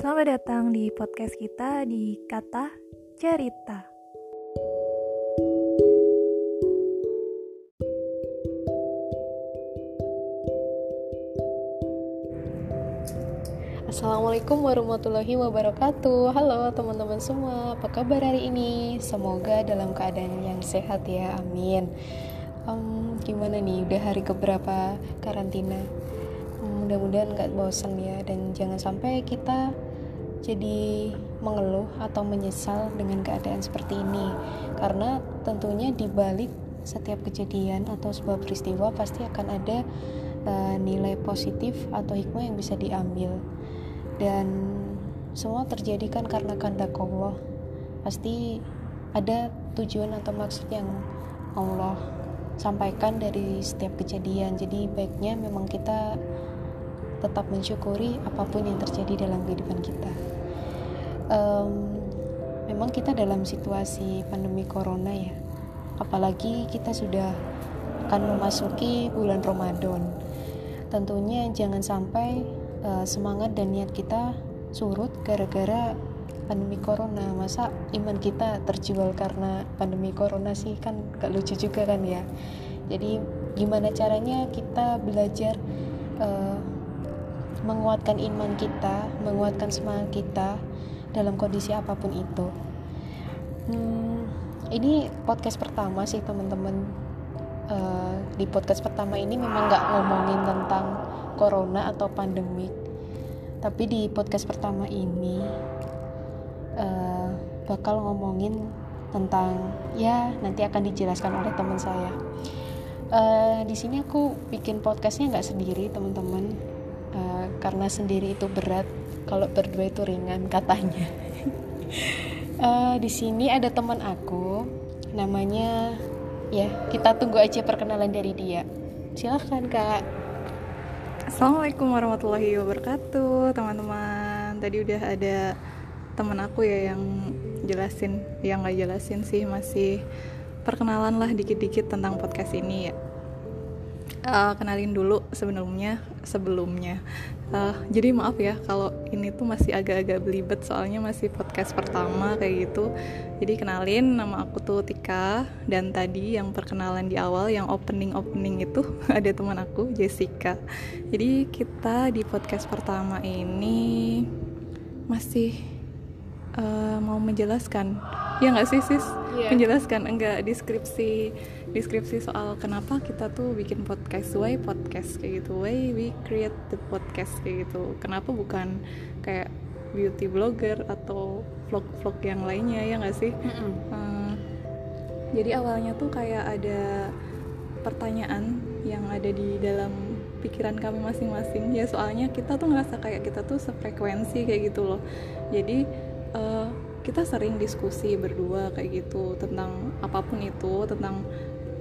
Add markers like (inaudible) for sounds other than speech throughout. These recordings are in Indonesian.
Selamat datang di podcast kita di Kata Cerita. Assalamualaikum warahmatullahi wabarakatuh Halo teman-teman semua Apa kabar hari ini? Semoga dalam keadaan yang sehat ya Amin um, Gimana nih? Udah hari keberapa karantina? Mudah-mudahan gak bosan ya Dan jangan sampai kita jadi mengeluh atau menyesal dengan keadaan seperti ini. Karena tentunya di balik setiap kejadian atau sebuah peristiwa pasti akan ada uh, nilai positif atau hikmah yang bisa diambil. Dan semua terjadi kan karena kehendak Allah. Pasti ada tujuan atau maksud yang Allah sampaikan dari setiap kejadian. Jadi baiknya memang kita tetap mensyukuri apa pun yang terjadi dalam kehidupan kita um, memang kita dalam situasi pandemi corona ya. Apalagi kita sudah akan memasuki bulan Ramadan. Tentunya jangan sampai uh, semangat dan niat kita surut gara-gara pandemi corona. Masa iman kita terjual karena pandemi corona sih? Kan gak lucu juga kan ya. Jadi gimana caranya kita belajar uh, menguatkan iman kita menguatkan semangat kita dalam kondisi apa pun itu. Hmm, ini podcast pertama sih teman-teman. Uh, di podcast pertama ini memang nggak ngomongin tentang corona atau pandemik tapi di podcast pertama ini uh, bakal ngomongin tentang ya nanti akan dijelaskan oleh teman saya. Uh, di sini aku bikin podcastnya nggak sendiri teman-teman. Uh, karena sendiri itu berat kalau berdua itu ringan katanya. Uh, (laughs) di sini ada teman aku namanya ya kita tunggu aja perkenalan dari dia. Silahkan kak. Assalamualaikum warahmatullahi wabarakatuh teman-teman. Tadi udah ada teman aku ya yang jelasin yang nggak jelasin sih masih perkenalan lah dikit-dikit tentang podcast ini ya uh, kenalin dulu sebelumnya sebelumnya. Uh, jadi maaf ya kalau ini tuh masih agak-agak belibet soalnya masih podcast pertama kayak gitu. Jadi kenalin nama aku tuh Tika dan tadi yang perkenalan di awal yang opening opening itu (laughs) ada teman aku Jessica. Jadi kita di podcast pertama ini masih uh, mau menjelaskan ya nggak sih sis? Yeah. menjelaskan enggak deskripsi deskripsi soal kenapa kita tuh bikin podcast. Why podcast kayak gitu? Why we create the podcast kayak gitu? Kenapa bukan kayak beauty blogger atau vlog-vlog yang lainnya ya nggak sih? Mm -hmm. uh, jadi awalnya tuh kayak ada pertanyaan yang ada di dalam pikiran kami masing-masing. Ya soalnya kita tuh ngerasa kayak kita tuh sefrekuensi kayak gitu loh. Jadi uh, kita sering diskusi berdua kayak gitu tentang apa pun itu tentang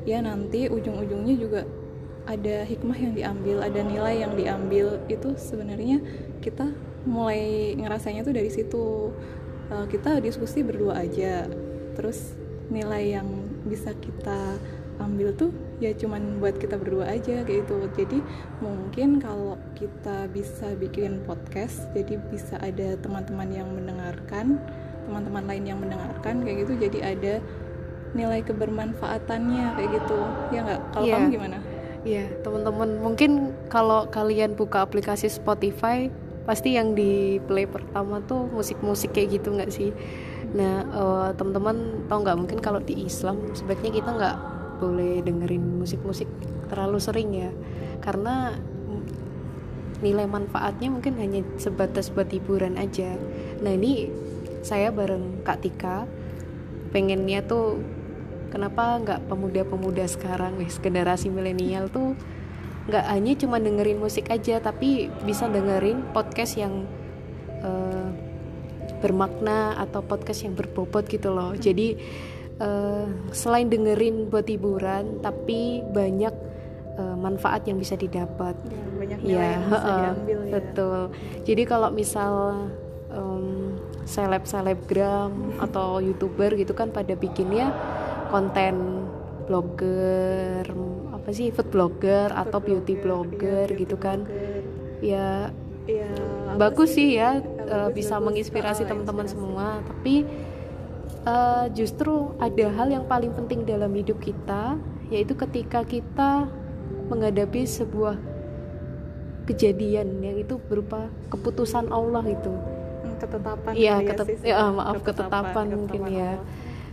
ya nanti ujung-ujungnya juga ada hikmah yang diambil ada nilai yang diambil. Itu sebenarnya kita mulai ngerasanya tuh dari situ. Uh, kita diskusi berdua aja. Terus nilai yang bisa kita ambil tuh ya cuman buat kita berdua aja kayak gitu. Jadi mungkin kalau kita bisa bikin podcast jadi bisa ada teman-teman yang mendengarkan teman-teman lain yang mendengarkan kayak gitu jadi ada nilai kebermanfaatannya kayak gitu ya nggak kalau yeah. kamu gimana Iya, yeah, teman-teman mungkin kalau kalian buka aplikasi Spotify pasti yang di play pertama tuh musik-musik kayak gitu nggak sih? Nah, uh, teman-teman tau nggak mungkin kalau di Islam sebaiknya kita nggak boleh dengerin musik-musik terlalu sering ya, karena nilai manfaatnya mungkin hanya sebatas buat hiburan aja. Nah ini saya bareng Kak Tika pengennya tuh kenapa nggak pemuda-pemuda sekarang wis generasi milenial tuh nggak hanya cuma dengerin musik aja tapi bisa dengerin podcast yang uh, bermakna atau podcast yang berbobot gitu loh. Hmm. jadi uh, selain dengerin buat hiburan tapi banyak uh, manfaat yang bisa didapat. Ya, banyak nilai ya, yang bisa diambil ya. betul. Jadi kalau misal seleb selebgram atau youtuber gitu kan pada bikinnya konten blogger apa sih food blogger atau beauty blogger, blogger gitu kan. Blogger. ya ya bagus sih, ya uh, bisa menginspirasi teman-teman semua. Tapi uh, justru ada hal yang paling penting dalam hidup kita yaitu ketika kita menghadapi sebuah kejadian yang itu berupa keputusan Allah itu ketetapan Iya, kali ya ketet- sih, ya, maaf, ketetapan mungkin ya. Allah.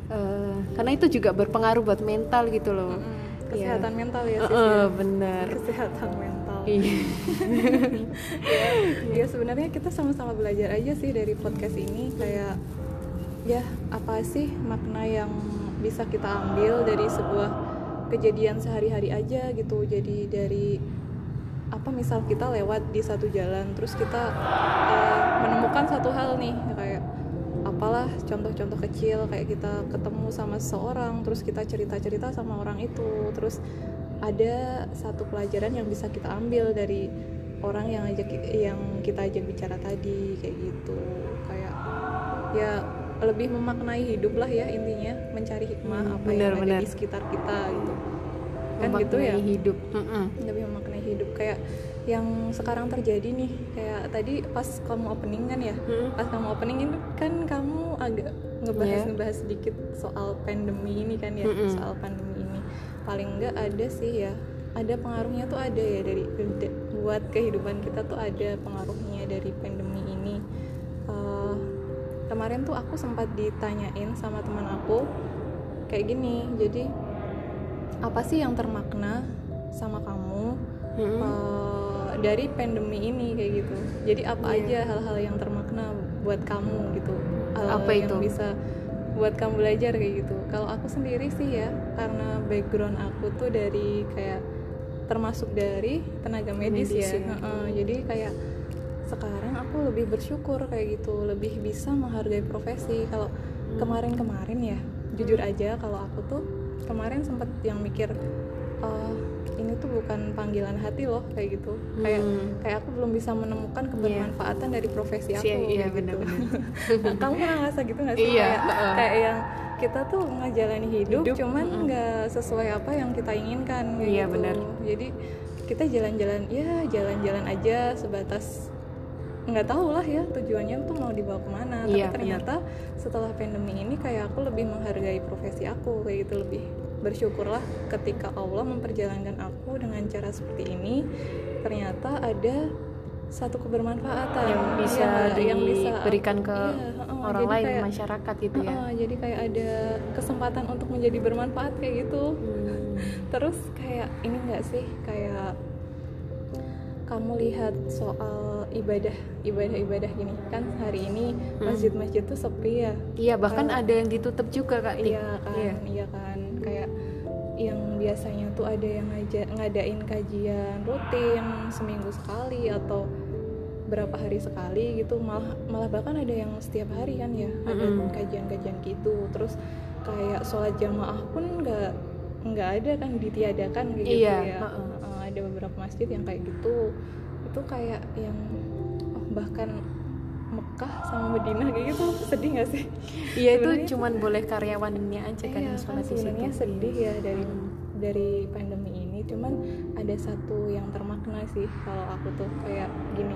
Eh, karena itu juga berpengaruh buat mental gitu loh Mm-mm. Iya. kesehatan mental ya sih eh, bener kesehatan mental Iya. (laughs) ya sebenarnya kita sama-sama belajar aja sih dari podcast ini kayak ya apa sih makna yang bisa kita ambil dari sebuah kejadian sehari-hari aja gitu jadi dari apa misal kita lewat di satu jalan terus kita eh, menemukan satu hal nih kayak apalah contoh-contoh kecil kayak kita ketemu sama seseorang terus kita cerita-cerita sama orang itu terus ada satu pelajaran yang bisa kita ambil dari orang yang ajak yang kita ajak bicara tadi kayak gitu. Kayak ya lebih memaknai hidup lah ya intinya mencari hikmah Hmm, apa benar, yang benar. ada di sekitar kita gitu. Kan gitu ya? hidup lebih hidup kayak yang sekarang terjadi nih kayak tadi pas kamu opening kan ya Mm-mm. pas kamu opening itu kan kamu agak ngebahas Iya. ngebahas sedikit soal pandemi ini kan ya Mm-mm. soal pandemi ini paling enggak ada sih ya ada pengaruhnya tuh ada ya dari buat kehidupan kita tuh ada pengaruhnya dari pandemi ini Eh, kemarin tuh aku sempat ditanyain sama teman aku kayak gini jadi apa sih yang termakna sama kamu Mm-mm. uh, dari pandemi ini kayak gitu. Jadi apa Iya. aja hal-hal yang termakna buat kamu gitu. Hal Apa yang itu? bisa buat kamu belajar kayak gitu. Kalau aku sendiri sih ya, karena background aku tuh dari kayak termasuk dari tenaga medis, Medis ya. ya. Heeh, jadi kayak sekarang aku lebih bersyukur kayak gitu, lebih bisa menghargai profesi. Kalau Hmm. kemarin-kemarin ya, jujur aja kalau aku tuh kemarin sempet yang mikir "Eh, ini tuh bukan panggilan hati loh kayak gitu. Kayak Hmm. kayak aku belum bisa menemukan kebermanfaatan dari profesi aku Iya, iya, kayak gitu. Nah, (laughs) kamu pernah ngerasa gitu nggak sih? Iya, kayak, kayak yang kita tuh ngejalani hidup, Hidup, cuman nggak sesuai apa yang kita inginkan kayak Iya, gitu. benar. jadi kita jalan-jalan ya jalan-jalan aja sebatas nggak tahu lah ya tujuannya tuh mau dibawa ke mana. Iya, tapi ternyata setelah pandemi ini kayak aku lebih menghargai profesi aku kayak gitu lebih bersyukurlah ketika Allah memperjalankan aku dengan cara seperti ini ternyata ada satu kebermanfaatan yang bisa Iya, yang bisa diberikan ke Iya, heeh, orang lain kayak- masyarakat gitu ya heeh, jadi kayak ada kesempatan untuk menjadi bermanfaat kayak gitu Hmm. terus kayak ini enggak sih kayak kamu lihat soal ibadah ibadah ibadah gini kan hari ini masjid-masjid tuh sepi ya iya bahkan Kalau- ada yang ditutup juga kak Tik. iya kan Iya. iya kan yang biasanya tuh ada yang ngaja- ngadain kajian rutin seminggu sekali atau berapa hari sekali gitu malah malah bahkan ada yang setiap hari kan ya ada kajian-kajian gitu. Terus kayak sholat jamaah pun nggak nggak ada kan ditiadakan gitu Iya, ya. Heeh, ada beberapa masjid yang kayak gitu. Itu kayak yang oh, bahkan Mekah sama Madinah kayak gitu sedih nggak sih iya itu cuman boleh karyawannya aja kan iya yang kan sholat di situ. sedih ya dari Hmm. dari pandemi ini cuman ada satu yang termakna sih kalau aku tuh kayak gini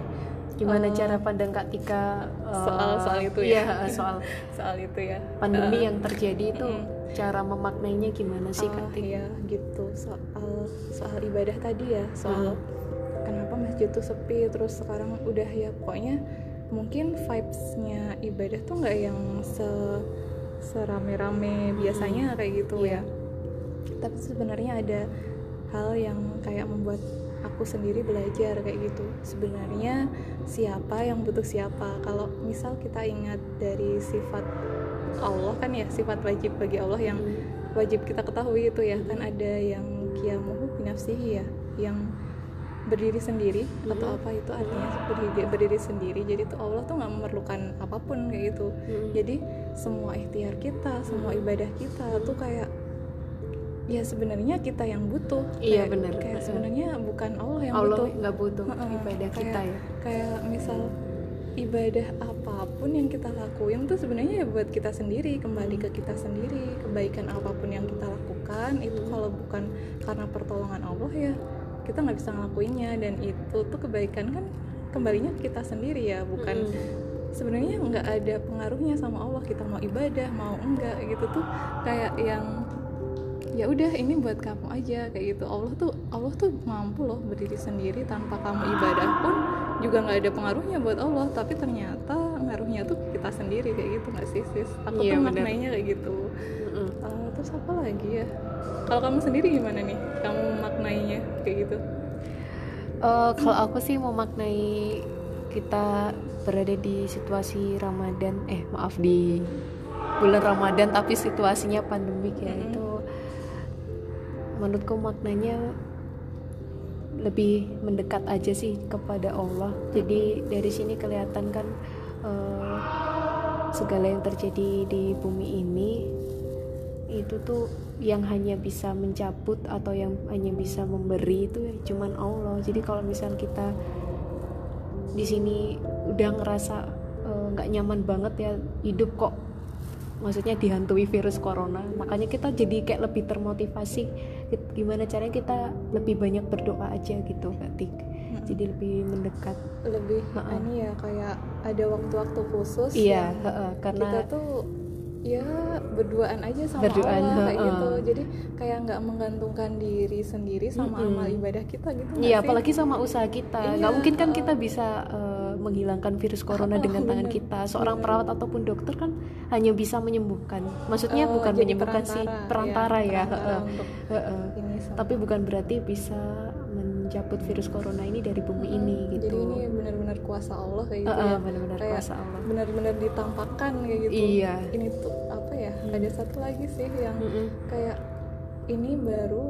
gimana Eh, cara pandang kak Tika eh, soal soal itu iya, ya (laughs) soal (laughs) soal itu ya pandemi Eh, yang terjadi itu mm-mm. cara memaknainya gimana sih oh, kak Tika iya gitu soal soal ibadah tadi ya soal Hmm. kenapa masjid tuh sepi terus sekarang udah ya pokoknya mungkin vibesnya ibadah tuh nggak yang se serame-rame biasanya kayak gitu Iya. ya. Tapi sebenarnya ada hal yang kayak membuat aku sendiri belajar kayak gitu. Sebenarnya siapa yang butuh siapa? Kalau misal kita ingat dari sifat Allah kan ya sifat wajib bagi Allah yang wajib kita ketahui itu ya kan ada yang kiamuhu binafsihi ya yang berdiri sendiri atau apa itu artinya berdiri, berdiri sendiri. Jadi tuh Allah tuh nggak memerlukan apa pun kayak gitu. Mm. jadi semua ikhtiar kita semua ibadah kita tuh kayak ya sebenarnya kita yang butuh. Iya, Kayak- benar. kayak sebenarnya bukan Allah yang Allah butuh. nggak butuh ibadah kayak- kita ya. kayak misal ibadah apa pun yang kita lakuin tuh sebenarnya ya buat kita sendiri kembali ke kita sendiri. Kebaikan apa pun yang kita lakukan itu kalau bukan karena pertolongan Allah ya kita nggak bisa ngelakuinnya dan itu tuh kebaikan kan kembalinya ke kita sendiri ya bukan Mm. sebenarnya nggak ada pengaruhnya sama Allah kita mau ibadah mau enggak gitu tuh kayak yang ya udah ini buat kamu aja kayak gitu Allah tuh Allah tuh mampu loh berdiri sendiri tanpa kamu ibadah pun juga nggak ada pengaruhnya buat Allah tapi ternyata ngaruhnya tuh kita sendiri kayak gitu nggak sih sis aku Iya, tuh bener. maknanya kayak gitu Mm-mm. Eh, terus apa lagi ya kalau kamu sendiri gimana nih kamu maknainya kayak gitu Eh, kalau aku sih memaknai kita berada di situasi Ramadan, eh maaf di bulan Ramadan tapi situasinya pandemik ya Mm-mm. itu menurutku maknanya lebih mendekat aja sih kepada Allah. Jadi dari sini kelihatan kan eh, segala yang terjadi di bumi ini itu tuh yang hanya bisa mencabut atau yang hanya bisa memberi itu ya cuman Allah. Jadi kalau misal kita di sini udah ngerasa eh, nggak nyaman banget ya hidup kok maksudnya dihantui virus corona makanya kita jadi kayak lebih termotivasi. Gimana caranya kita lebih banyak berdoa aja gitu Kak Tik. Jadi lebih mendekat. Lebih ini ya kayak ada waktu-waktu khusus iya yang heeh, karena kita tuh ya berduaan aja sama Berduaan, Allah kayak ha-ha. gitu jadi kayak nggak menggantungkan diri sendiri sama Mm-mm. amal ibadah kita gitu Iya, apalagi sama usaha kita. Iya, Nggak mungkin kan kita bisa eh, menghilangkan virus corona Oh, dengan tangan kita. Seorang bener. perawat ataupun dokter kan hanya bisa menyembuhkan. Maksudnya Oh, bukan menyembuhkan sih, perantara ya. perantara heeh, untuk heeh. ini sama- Tapi bukan berarti bisa mencabut virus corona ini dari bumi ini Mm, gitu. jadi ini benar-benar kuasa Allah kayak gitu Heeh, ya benar-benar kuasa Allah. benar-benar ditampakkan kayak gitu Iya. ini tuh apa ya Hmm. ada satu lagi sih yang Mm-mm. kayak ini baru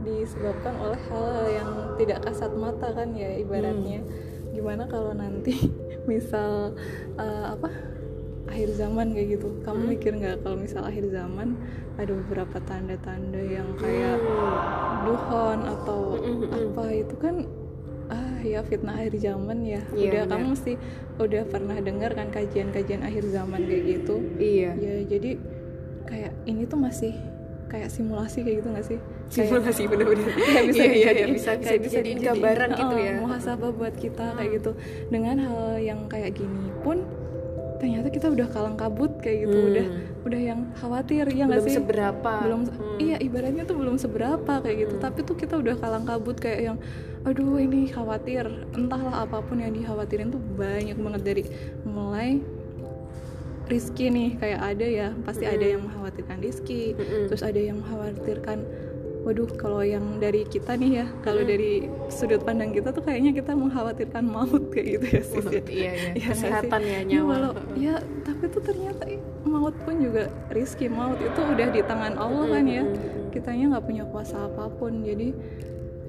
disebabkan oleh hal yang tidak kasat mata kan ya ibaratnya Hmm. gimana kalau nanti (laughs) misal eh, apa akhir zaman kayak gitu kamu Hmm. mikir nggak kalau misal akhir zaman ada beberapa tanda-tanda yang kayak duhon atau Mm-mm, mm-mm. apa itu kan ah ya fitnah akhir zaman ya Iya, udah benar. kamu mesti udah pernah dengar kan kajian-kajian akhir zaman kayak gitu Iya. ya jadi kayak ini tuh masih kayak simulasi kayak gitu nggak sih Simulasi benar-benar. (laughs) kayak bisa Iya, iya, iya, bisa bisa dijadiin dijadiin, gambaran gitu ya. muhasabah buat kita kayak gitu dengan hal yang kayak gini pun ternyata kita udah kalang kabut kayak gitu Hmm. udah udah yang khawatir ya nggak sih seberapa. belum Hmm. iya ibaratnya tuh belum seberapa kayak gitu Hmm. tapi tuh kita udah kalang kabut kayak yang aduh ini khawatir entahlah apa pun yang dikhawatirin tuh banyak banget dari mulai Rizky nih kayak ada ya pasti ada Mm-mm. yang mengkhawatirkan Rizky Mm-mm. terus ada yang mengkhawatirkan waduh kalau yang dari kita nih ya kalau Mm. dari sudut pandang kita tuh kayaknya kita mengkhawatirkan maut kayak gitu ya sis ya. iya, iya. Iya nggak Kesehatan sih? ya Ya, nyawa. walau- ya tapi tuh ternyata maut pun juga rizki maut itu udah di tangan Allah kan ya kitanya nggak punya kuasa apa pun jadi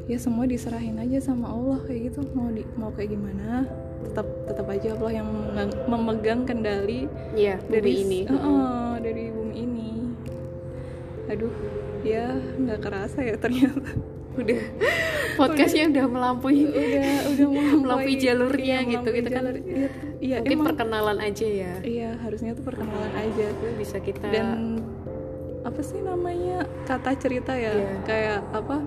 ya semua diserahin aja sama Allah kayak gitu mau di mau kayak gimana tetap tetap aja Allah yang memegang, kendali Iya, bumi dari ini. Heeh, dari bumi ini aduh ya nggak kerasa ya ternyata udah Podcastnya udah melampaui udah udah melampaui jalurnya iya, gitu. Kita kan jalur. iya, iya Mungkin emang perkenalan aja ya. iya harusnya tuh perkenalan aja Itu bisa kita dan apa sih namanya kata cerita ya Iya. kayak apa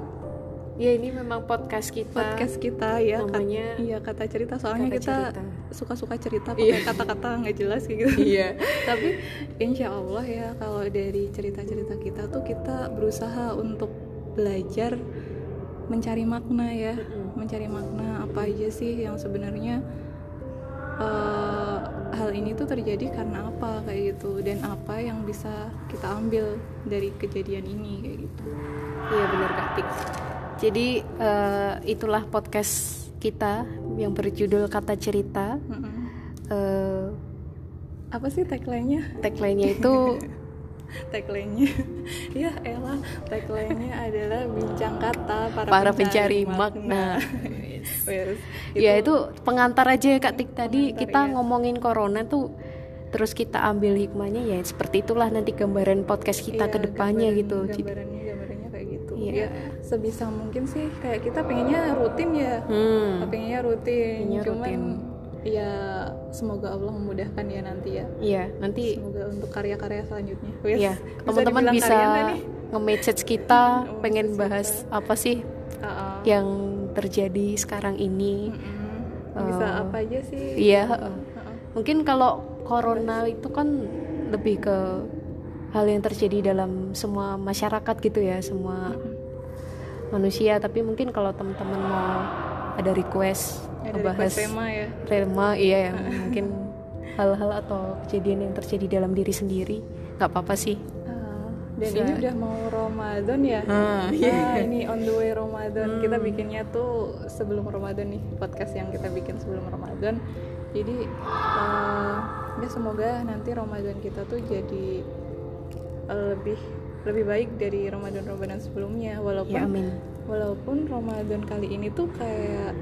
ya ini memang podcast kita. podcast kita ya kat- namanya iya kata cerita soalnya Kata kita Cerita. suka-suka cerita Iya. pakai kata-kata nggak jelas kayak gitu Iya. (laughs) tapi insya Allah ya kalau dari cerita-cerita kita tuh kita berusaha untuk belajar mencari makna ya mencari makna apa aja sih yang sebenarnya eh, hal ini tuh terjadi karena apa kayak gitu dan apa yang bisa kita ambil dari kejadian ini kayak gitu Iya benar Kak Tik. Jadi eh, itulah podcast kita yang berjudul kata cerita. Eh, apa sih tagline-nya tagline-nya itu (laughs) tagline-nya (laughs) ya elah tagline-nya adalah bincang kata para, Para pencari makna. Wes, (laughs) ya itu pengantar aja ya Kak Tik tadi Pengantar, kita iya. ngomongin corona tuh terus kita ambil hikmahnya ya seperti itulah nanti gambaran podcast kita iya, ke depannya gambaran- gitu. Gambarannya Iya. ya sebisa mungkin sih kayak kita pengennya rutin ya Hmm. pengennya rutin Pengennya cuman rutin. ya semoga Allah memudahkan ya nanti ya Iya, nanti semoga untuk karya-karya selanjutnya Wes, ya teman-teman bisa nge-message kita (laughs) Oh, pengen bahas apa sih Ah, ah. yang terjadi sekarang ini. Mm-mm. bisa Eh, apa aja sih Iya, heeh. Heeh. mungkin kalau corona itu kan lebih ke hal yang terjadi dalam semua masyarakat gitu ya semua manusia tapi mungkin kalau teman-teman mau ada request Ada ngebahas request tema ya. tema iya ya (laughs) mungkin hal-hal atau kejadian yang terjadi dalam diri sendiri nggak apa-apa sih Ah, dan ini udah mau Ramadan ya. Ah, Nah, ini on the way Ramadan. Kita bikinnya tuh sebelum Ramadan nih, podcast yang kita bikin sebelum Ramadan. Jadi eh, ya semoga nanti Ramadan kita tuh jadi eh, lebih lebih baik dari Ramadan-Ramadan sebelumnya walaupun ya amin walaupun Ramadan kali ini tuh kayak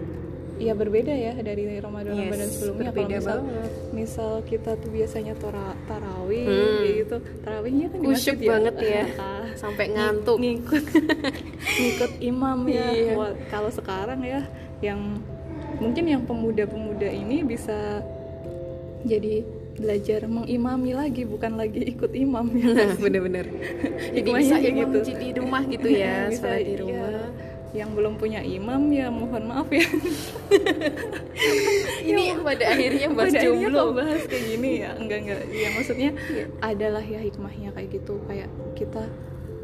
ya berbeda ya dari Ramadan-Ramadan Yes, sebelumnya berbeda misal banget. misal kita tuh biasanya tora, tarawih Hmm. gitu tarawihnya kan Kusyuk ya. banget ya. (laughs) Ah, sampai ngantuk ngikut (laughs) ngikut imam ya Iya. Kalau sekarang ya yang mungkin yang pemuda-pemuda ini bisa jadi belajar mengimami lagi bukan lagi ikut imam ya (laughs) bener-bener jadi bisa imam gitu. di rumah gitu ya (laughs) Bisa, sholat di iya. rumah yang belum punya imam ya mohon maaf ya (laughs) ini pada akhirnya bahas Pada akhirnya jomblo kok bahas kayak gini ya enggak enggak ya maksudnya Iya. adalah ya hikmahnya kayak gitu kayak kita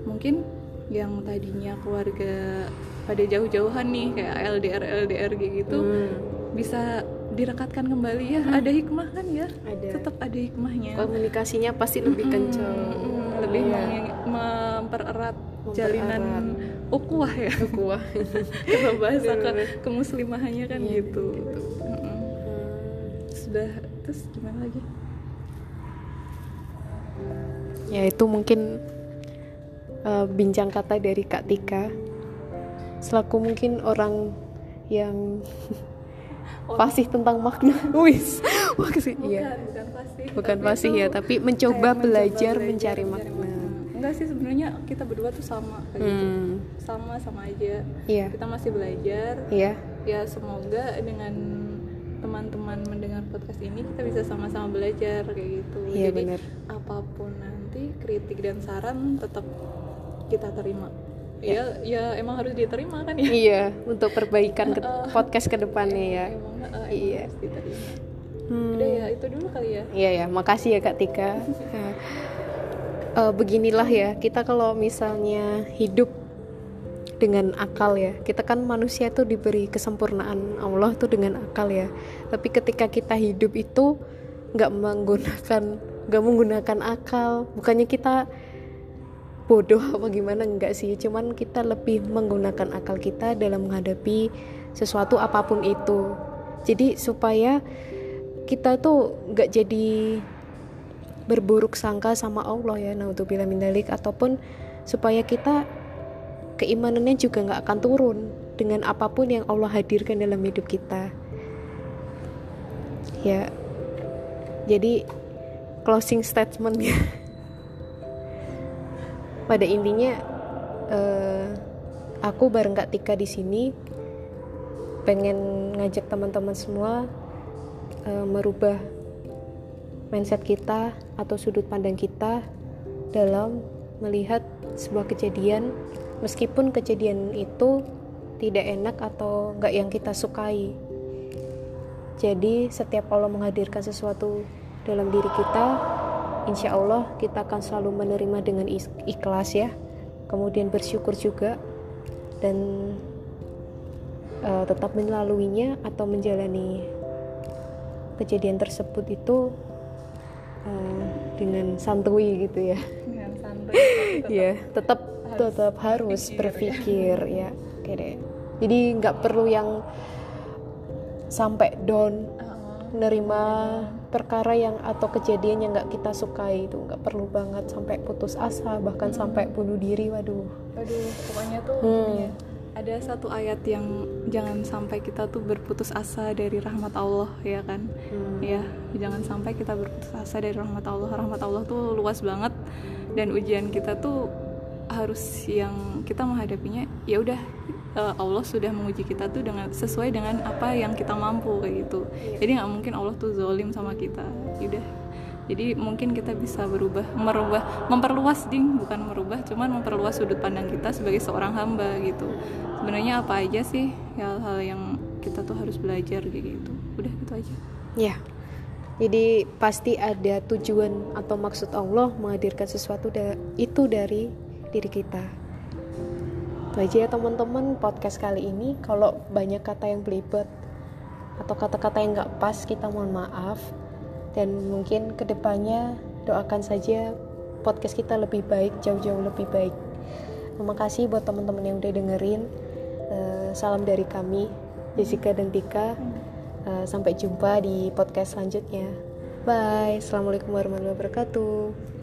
mungkin yang tadinya keluarga pada jauh-jauhan nih kayak LDR LDR gitu Hmm. bisa direkatkan kembali ya. Ada hikmah kan ya? Ada. tetap ada hikmahnya. Komunikasinya pasti lebih kencang Mm, lebih Iya. meng- mempererat Mempererat. jalinan ukuah ya. Kuah (laughs) kalau bahasa ke kemuslimahannya kan Iya, gitu, gitu. Mm-mm. sudah terus gimana lagi? Ya itu mungkin uh, bincang kata dari Kak Tika. Selaku mungkin orang yang (laughs) fasih tentang makna. Wis. Ke sini iya. bukan bukan pasti bukan Tapi fasih itu ya tapi mencoba belajar belajar, mencari makna. Enggak sih sebenarnya kita berdua tuh sama kayak gitu. Hmm. Sama sama aja. Iya. Kita masih belajar. Iya. Ya semoga dengan teman-teman mendengar podcast ini kita bisa sama-sama belajar kayak gitu. Iya, jadi benar. apa pun nanti kritik dan saran tetap kita terima ya ya emang harus diterima kan ya iya untuk perbaikan ke podcast ke depannya ya emang eh, emang Iya. harus diterima Hmm. udah ya itu dulu kali ya Iya ya, makasih ya Kak Tika. Eh, beginilah ya, kita kalau misalnya hidup dengan akal ya, kita kan manusia tuh diberi kesempurnaan Allah tuh dengan akal ya. Tapi ketika kita hidup itu nggak menggunakan nggak menggunakan akal, bukannya kita bodoh apa gimana? Enggak sih, cuman kita lebih menggunakan akal kita dalam menghadapi sesuatu apa pun itu. Jadi supaya kita tuh nggak jadi berburuk sangka sama Allah ya nah untuk bila mindalik ataupun supaya kita keimanannya juga nggak akan turun dengan apa pun yang Allah hadirkan dalam hidup kita. Ya. Jadi closing statementnya pada intinya eh, aku bareng Kak Tika di sini pengen ngajak teman-teman semua eh, merubah mindset kita atau sudut pandang kita dalam melihat sebuah kejadian. Meskipun kejadian itu tidak enak atau nggak yang kita sukai. Jadi setiap Allah menghadirkan sesuatu dalam diri kita insya Allah kita akan selalu menerima dengan ikhlas ya. Kemudian bersyukur juga dan eh, tetap melaluinya atau menjalani kejadian tersebut itu eh, dengan santuy gitu ya. Dengan santai tetap ya tetap tetap harus berpikir. ya. Oke deh. Jadi nggak perlu yang sampai down uh, menerima perkara yang atau kejadian yang nggak kita sukai itu nggak perlu banget sampai putus asa bahkan sampai bunuh diri waduh aduh pokoknya tuh Hmm. ya ada satu ayat yang jangan sampai kita tuh berputus asa dari rahmat Allah ya kan Hmm. ya jangan sampai kita berputus asa dari rahmat Allah rahmat Allah tuh luas banget dan ujian kita tuh harus yang kita menghadapinya ya udah eh, Allah sudah menguji kita tuh dengan sesuai dengan apa yang kita mampu kayak gitu. Jadi nggak mungkin Allah tuh zolim sama kita udah. Jadi mungkin kita bisa berubah merubah memperluas ding bukan merubah cuman memperluas sudut pandang kita sebagai seorang hamba gitu. Sebenarnya apa aja sih hal-hal yang kita tuh harus belajar gitu. Udah gitu aja. Ya. Jadi pasti ada tujuan atau maksud Allah menghadirkan sesuatu da itu dari diri kita. Itu aja ya teman-teman podcast kali ini. Kalau banyak kata yang belibet atau kata-kata yang gak pas kita mohon maaf. Dan mungkin ke depannya doakan saja podcast kita lebih baik jauh-jauh lebih baik. Terima kasih buat teman-teman yang udah dengerin. Uh, salam dari kami Jessica dan Tika. Uh, sampai jumpa di podcast selanjutnya. Bye. Assalamualaikum warahmatullahi wabarakatuh